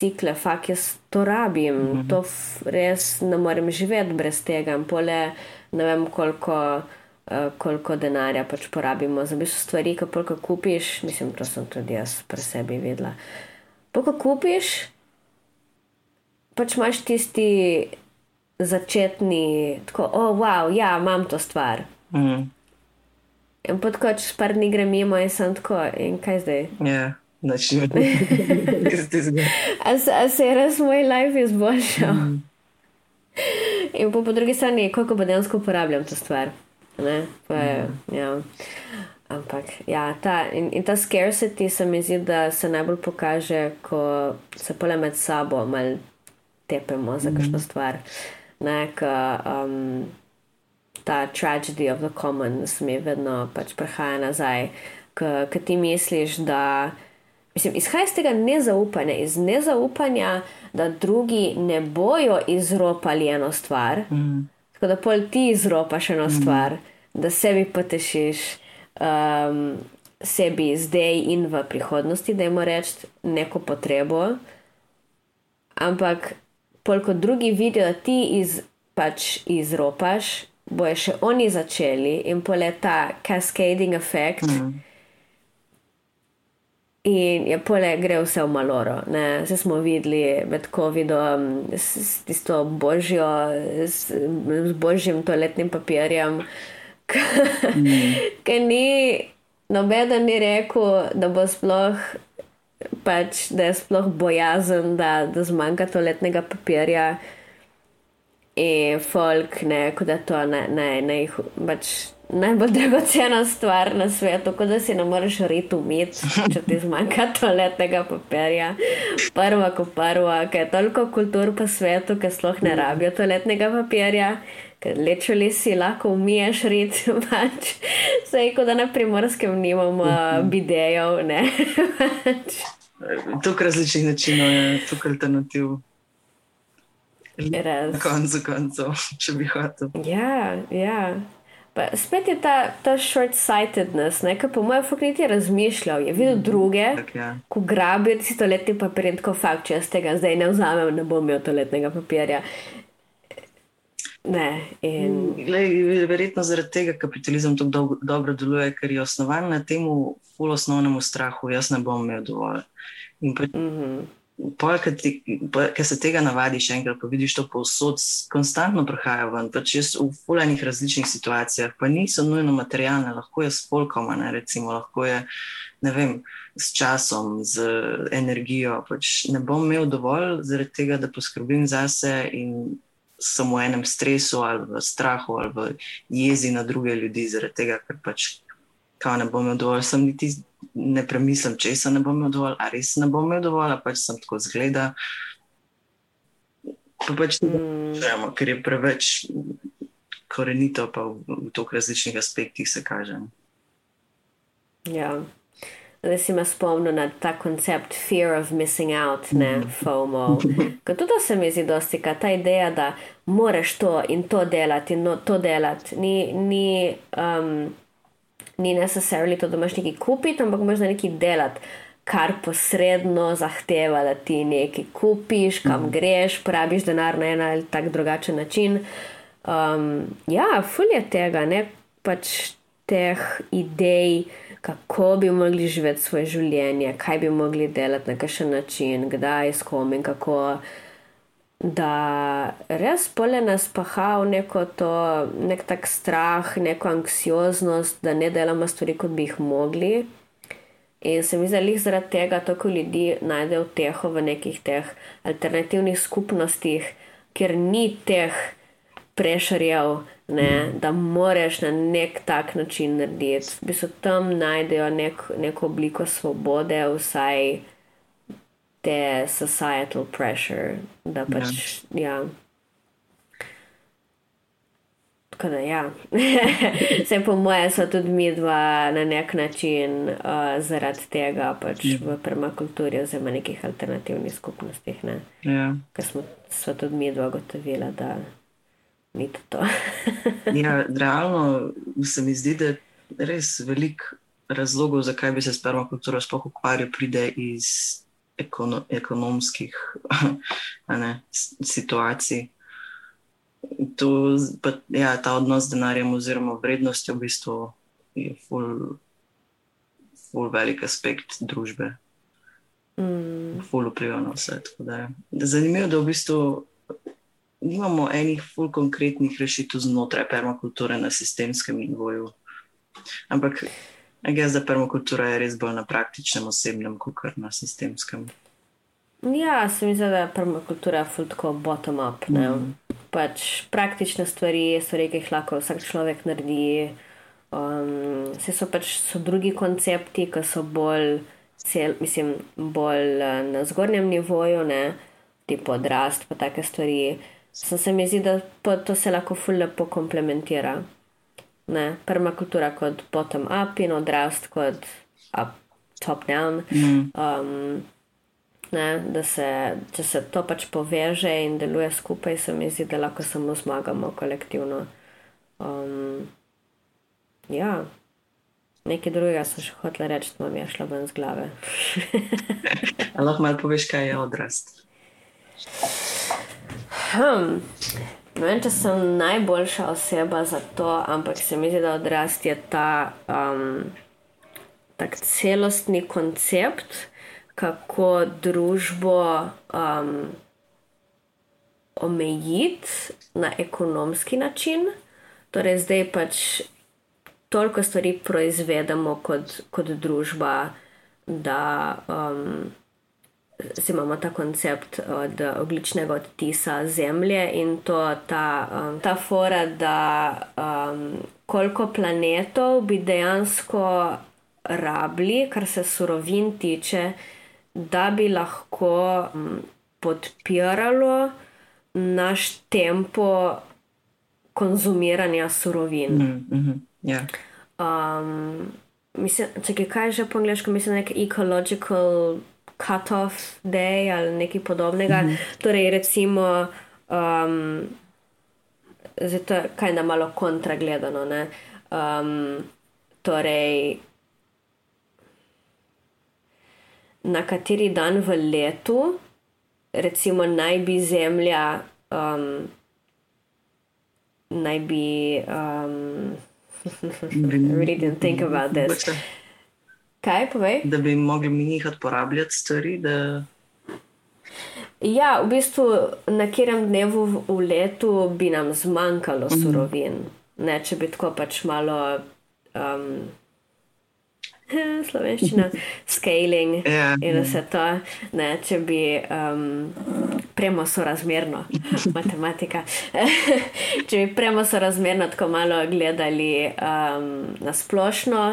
cikle, fakt jaz to rabim, mm -hmm. to res ne morem živeti brez tega. In pole ne vem, koliko, uh, koliko denarja pač porabimo za bistvo stvari, ki polka kupiš. Mislim, to sem tudi jaz pri sebi vedela. Polka kupiš, pač imaš tisti začetni, tako, oh, wow, ja, imam to stvar. Mm. In potem, ko čez par dni grem mimo, in sem tako, in kaj zdaj? Ja, način, zgodi. A se je res moj life izboljšal? Mm. In po, po drugi strani, koliko pa dejansko uporabljam to stvar. Je, mm. ja. Ampak, ja, ta, in, in ta scarcity se mi zdi, da se najbolj pokaže, ko se pole med sabo malo tepemo za mm. kakšno stvar. ne, ka, um, ta tragedy of the commons mi vedno pač prihaja nazaj, ker ti misliš, da. Mislim, izhaja iz tega nezaupanja, iz nezaupanja, da drugi ne bojo izropali eno stvar, mm. tako da pol ti izropaš eno mm. stvar, da sebi potešiš, um, sebi zdaj in v prihodnosti, da jim reči neko potrebo. Ampak, pol kot drugi vidijo, da ti iz, pač izropaš, bojo še oni začeli in pol je ta cascading efekt. Mm. In je pole, gre vse v maloro. Vse smo videli med COVID-om, s tisto božjo, s, s božjim toaletnim papirjem, ki mm. ni, noben ni rekel, da bo sploh, pač, da je sploh bojazen, da, da zmanjka toaletnega papirja. In folk, ne, da to ne, ne, ne, pač najbolj dragocena stvar na svetu, kot da si ne moreš riti umeti, če ti zmanjka toaletnega papirja. Prva, ko prva, ker je toliko kultur po svetu, ki sploh ne rabijo toaletnega papirja. Lečeli si lahko umiješ rit, pač. Sej, kot da na primorskem nimamo mhm. bidejev, ne. Tukaj različnih načinov je, tukaj alternativ. Na koncu koncev, če bi hotel. Ja, ja. Pa spet je ta, ta short-sightedness, ki po mojem fakulteti razmišljal, je videl druge, tak, ja. ko grabijo ti stoletni papir in tako fakt, če jaz tega zdaj ne vzamem, ne bom imel toaletnega papirja. Ne, in... Glej, verjetno zaradi tega kapitalizem tako do, dobro deluje, ker je osnovan na tem fulosnovnem strahu, jaz ne bom imel dovolj. In pa, mm -hmm. Ker se tega navadiš, enkrat pa vidiš to povsod, konstantno prihaja ven, pač jaz v fulajnih različnih situacijah, pa niso nujno materialne, lahko je s polkom, ne, recimo, lahko je vem, s časom, z energijo. Pač ne bom imel dovolj zaradi tega, da poskrbim zase in sem v enem stresu ali v strahu ali v jezi na druge ljudi, zaradi tega, ker pač kao ne bom imel dovolj, sem niti ne premislim, če se ne bom imel dovolj, ali res ne bom imel dovolj, pač sem tako zgleda. Pa pač to mm. ker je preveč korenito, pa v, v toliko različnih aspektih se kaže. Ja. Zdaj si me spomnil na ta koncept fear of missing out, ne mm. FOMO. Ker tudi se mi zdi dosti, ta ideja, da moraš to in to delati in no, to delati, ni, ni um, ni necessarily to, da imaš nekaj kupiti, ampak imaš nekaj delati, kar posredno zahteva, da ti nekaj kupiš, kam mm. greš, porabiš denar na en ali tak drugačen način. Um, ja, fulje tega, ne pač teh idej, kako bi mogli živeti svoje življenje, kaj bi mogli delati na kakšen način, kdaj, s kom in kako da res pole nas paha v neko to, nek tak strah, neko anksioznost, da ne delamo stvari, kot bi jih mogli. In se mi zdi, zaradi tega toliko ljudi najde uteho v nekih teh alternativnih skupnostih, kjer ni teh prešarjev, ne, da moraš na nek tak način narediti. V bistvu tam najdejo nek, neko obliko svobode, vsaj te societal pressure, da pač. Ja. ja. Tako da, ja. Vse po moje so tudi mi dva na nek način uh, zaradi tega pač ja. v permakulturi oziroma nekih alternativnih skupnostih. Ne? Ja. Ker smo, smo tudi mi dva gotovila, da ni to. to. ja, realno se mi zdi, da je res velik razlogov, zakaj bi se s permakulturo sploh ukvarjal, pride iz ekono, ekonomskih ne, situacij. To, pa, ja, ta odnos z denarjem oziroma vrednostjo v bistvu je ful, ful velik aspekt družbe. Mm. Ful vpliva na vse. Zanimivo je, da v bistvu nimamo enih ful konkretnih rešitev znotraj permakulture na sistemskem nivoju. Ampak Jaz za permakulturo je res bolj na praktičnem, osebnem, kot na sistemskem. Ja, se mi zdi, da je permakultura fultko bottom-up. Mm. Pač praktične stvari, stvari, ki jih lahko vsak človek naredi. Um, vse so pač so drugi koncepti, ki so bolj, cel, mislim, bolj uh, na zgornjem nivoju, ne, tipo odrast, pa take stvari. Sem se mi zdi, da to se lahko fulje komplementira. Ne? Permakultura kot bottom-up in odrast kot top-down. Mm. Um, Ne, da se, če se to pač poveže in deluje skupaj, se mi zdi, da lahko samo zmagamo kolektivno. Um, ja, nekaj drugega sem še hotel reči, da mi je šlo ven z glave. lahko malo poveš, kaj je odrast. Hmm. Ne vem, če sem najboljša oseba za to, ampak se mi zdi, da odrast je ta um, tak celostni koncept kako družbo um, omejiti na ekonomski način. Torej, zdaj pač toliko stvari proizvedemo kot, kot družba, da um, imamo ta koncept od ogličnega odtisa zemlje in to ta, um, ta fora, da um, koliko planetov bi dejansko rabili, kar se surovin tiče da bi lahko mm, podpiralo naš tempo konzumiranja surovin. Mm -hmm. yeah. um, mislim, če kaj že po angliško, mislim, nek ecological cut-off day ali nekaj podobnega. Mm -hmm. Torej, recimo, um, zdaj to je kaj na malo kontragledano. Um, torej, na kateri dan v letu, recimo, naj bi Zemlja, um, naj bi. Um, really didn't think about this. Kaj povej? Da bi mogli mi jih uporabljati stvari. Da... Ja, v bistvu na katerem dnevu v letu bi nam zmanjkalo mhm. surovin. Mm -hmm. Ne, če bi tako pač malo. Um, slovenščina, scaling yeah, ja, in vse to. Ne, če bi um, premo sorazmerno, matematika, če bi premo sorazmerno tako malo gledali um, na splošno,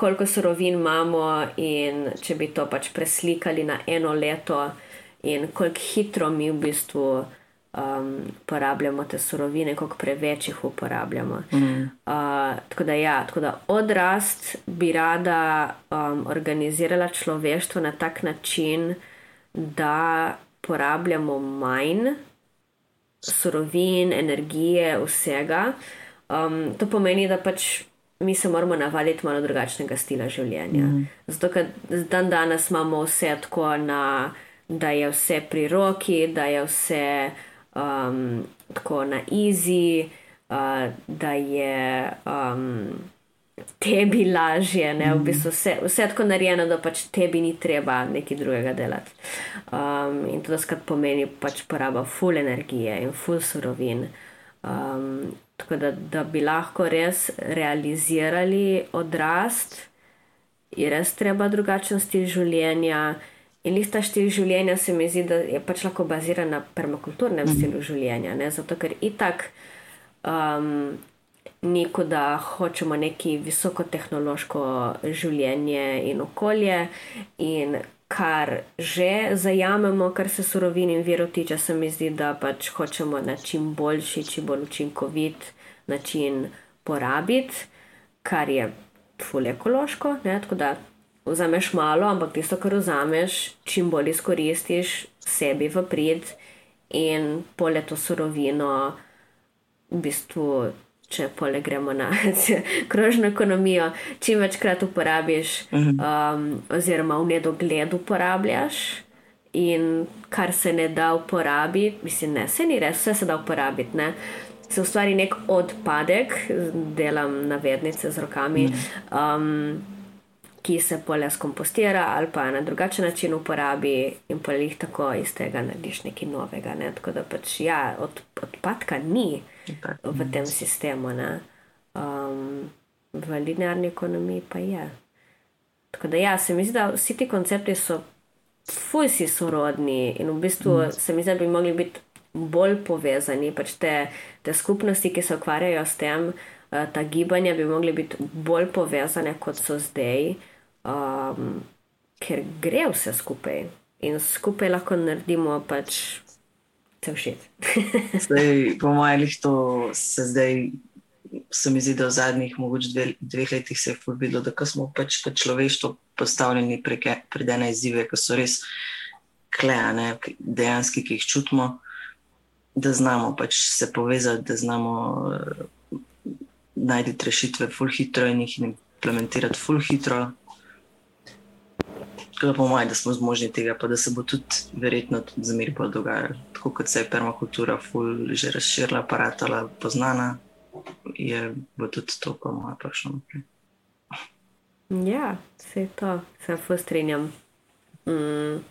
koliko surovin imamo, in če bi to pač preslikali na eno leto, in koliko hitro mi v bistvu um, porabljamo te surovine, koliko preveč jih uporabljamo. Mm. Uh, tako, da, ja, tako da odrast bi rada um, organizirala človeštvo na tak način, da porabljamo manj surovin, energije, vsega. Um, to pomeni, da pač. Mi se moramo navaditi malo drugačnega stila življenja. Mm. Zato, ker dan danes imamo vse tako, na, da je vse pri roki, da je vse um, tako na easy, uh, da je um, tebi lažje, ne? v bistvu vse, vse tako narejeno, da pač tebi ni treba nekaj drugega delati. Um, in to skrat pomeni pač poraba full energije in full surovin. Um, tako da, da bi lahko res realizirali odrast, je res treba drugačen stil življenja. In lista štil življenja se mi zdi, da je pač lahko bazirana na permakulturnem mm. stilu življenja. Ne? Zato, ker itak um, ni kot da hočemo neki visokotehnološko življenje in okolje, in kar že zajamemo, kar se surovin in virov tiče, se mi zdi, da pač hočemo na čim boljši, čim bolj učinkovit način porabiti, kar je fully ekološko. Ne? Tako da vzameš malo, ampak tisto, kar vzameš, čim bolj izkoristiš sebi v prid in pole to surovino, v bistvu, če pole gremo na krožno ekonomijo, čim večkrat uporabiš, mhm. um, oziroma v nedogled uporabljaš. In kar se ne da uporabiti, mislim, ne, se ni res, vse se da uporabiti. Ne? Se ustvari nek odpadek, delam navednice z rokami. Mhm. Um, ki se polja skompostira ali pa na drugačen način uporabi in pa jih tako iz tega narediš nekaj novega. Ne? Tako da pač ja, od, odpadka ni v tem sistemu, um, v linearni ekonomiji pa je. Tako da ja, se mi zdi, da vsi ti koncepti so fujsi sorodni in v bistvu mm. se mi zdi, da bi mogli biti bolj povezani, pač te, te skupnosti, ki se ukvarjajo s tem. Eh, ta gibanja bi mogli biti bolj povezane, kot so zdaj, um, ker gre vse skupaj in skupaj lahko naredimo pač se všeč. zdaj, po mojem, to se zdaj, se mi zdi, da v zadnjih mogoče dve, dveh letih se je videlo, da smo pač kot človeštvo postavljeni pred ene izzive, ki so res klejane, dejansko, ki jih čutimo, da znamo pač se povezati, da znamo uh, najti rešitve, ful hitro in jih implementirati, ful Tako po mojem, da smo zmožni tega, pa da se bo tudi verjetno tudi za mir bolj dogajalo. Tako kot se je permakultura ful že razširila, aparatala, poznana, je bo tudi to, po mojem, prišlo naprej. Ja, vse to, se ful strinjam. Mm,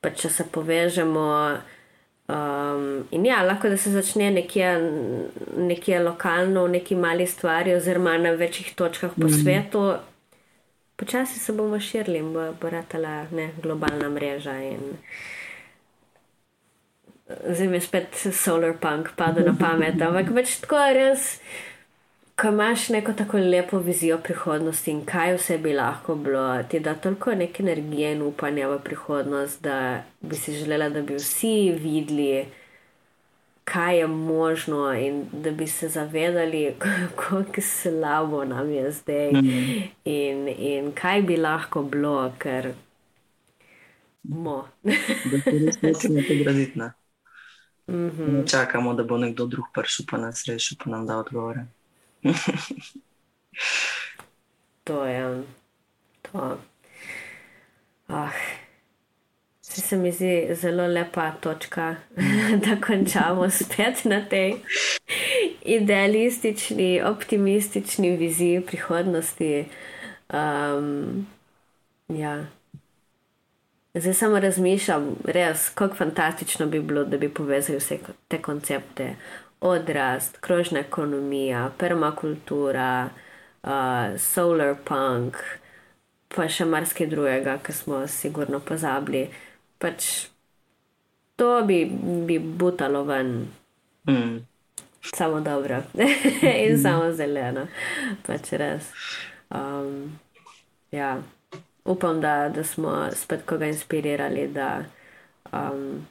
pa če se povežemo. Um, in ja, lahko da se začne nekje, nekje lokalno, v neki mali stvari, oziroma na večjih točkah po mm. svetu, počasi se bomo širili in bo, bo ratala ne, globalna mreža. Zdaj mi spet solar punk pada na pamet, ampak več tako res, ko imaš neko tako lepo vizijo prihodnosti in kaj vse bi lahko bilo, ti da toliko neke energije in upanja v prihodnost, da bi si želela, da bi vsi videli kaj je možno, in da bi se zavedali, kako slabo nam je zdaj, mm. in, in kaj bi lahko bilo, ker bomo. da se res ne smemo pograditi. Mm -hmm. Čakamo, da bo nekdo drug prišel, pa nas rešil, pa nam da odgovore. to je. To. Se, mi zdi zelo lepa točka, da končamo spet na tej idealistični, optimistični viziji prihodnosti. Um, ja. Zdaj samo razmišljam, res, kako fantastično bi bilo, da bi povezali vse te koncepte. Odrast, krožna ekonomija, permakultura, uh, solar punk, pa še marsikaj drugega, ki smo sigurno pozabili pač to bi, bi butalo ven. Mm. Samo dobro in mm. samo zeleno. Pač res. Um, ja. Upam, da, da smo spet koga inspirirali, da um,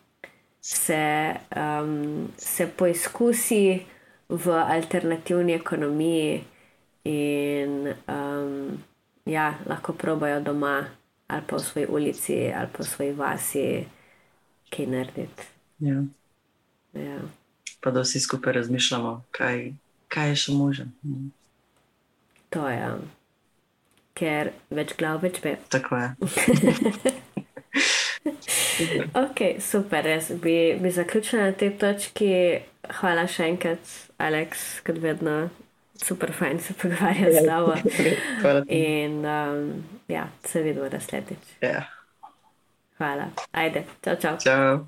se, um, se poizkusi v alternativni ekonomiji in um, ja, lahko probajo doma ali pa v svoji ulici, ali pa v svoji vasi, kaj narediti. Ja. Ja. Pa da vsi skupaj razmišljamo, kaj, kaj je še možen. To je, ker več glav, več ve. Tako je. ok, super, res bi, bi zaključila na tej točki. Hvala še enkrat, Aleks, kot vedno super fajn se pogovarjati z tabo. In um, ja, se vidimo naslednjič. Ja. Hvala. Ajde, čau, čau. Čau.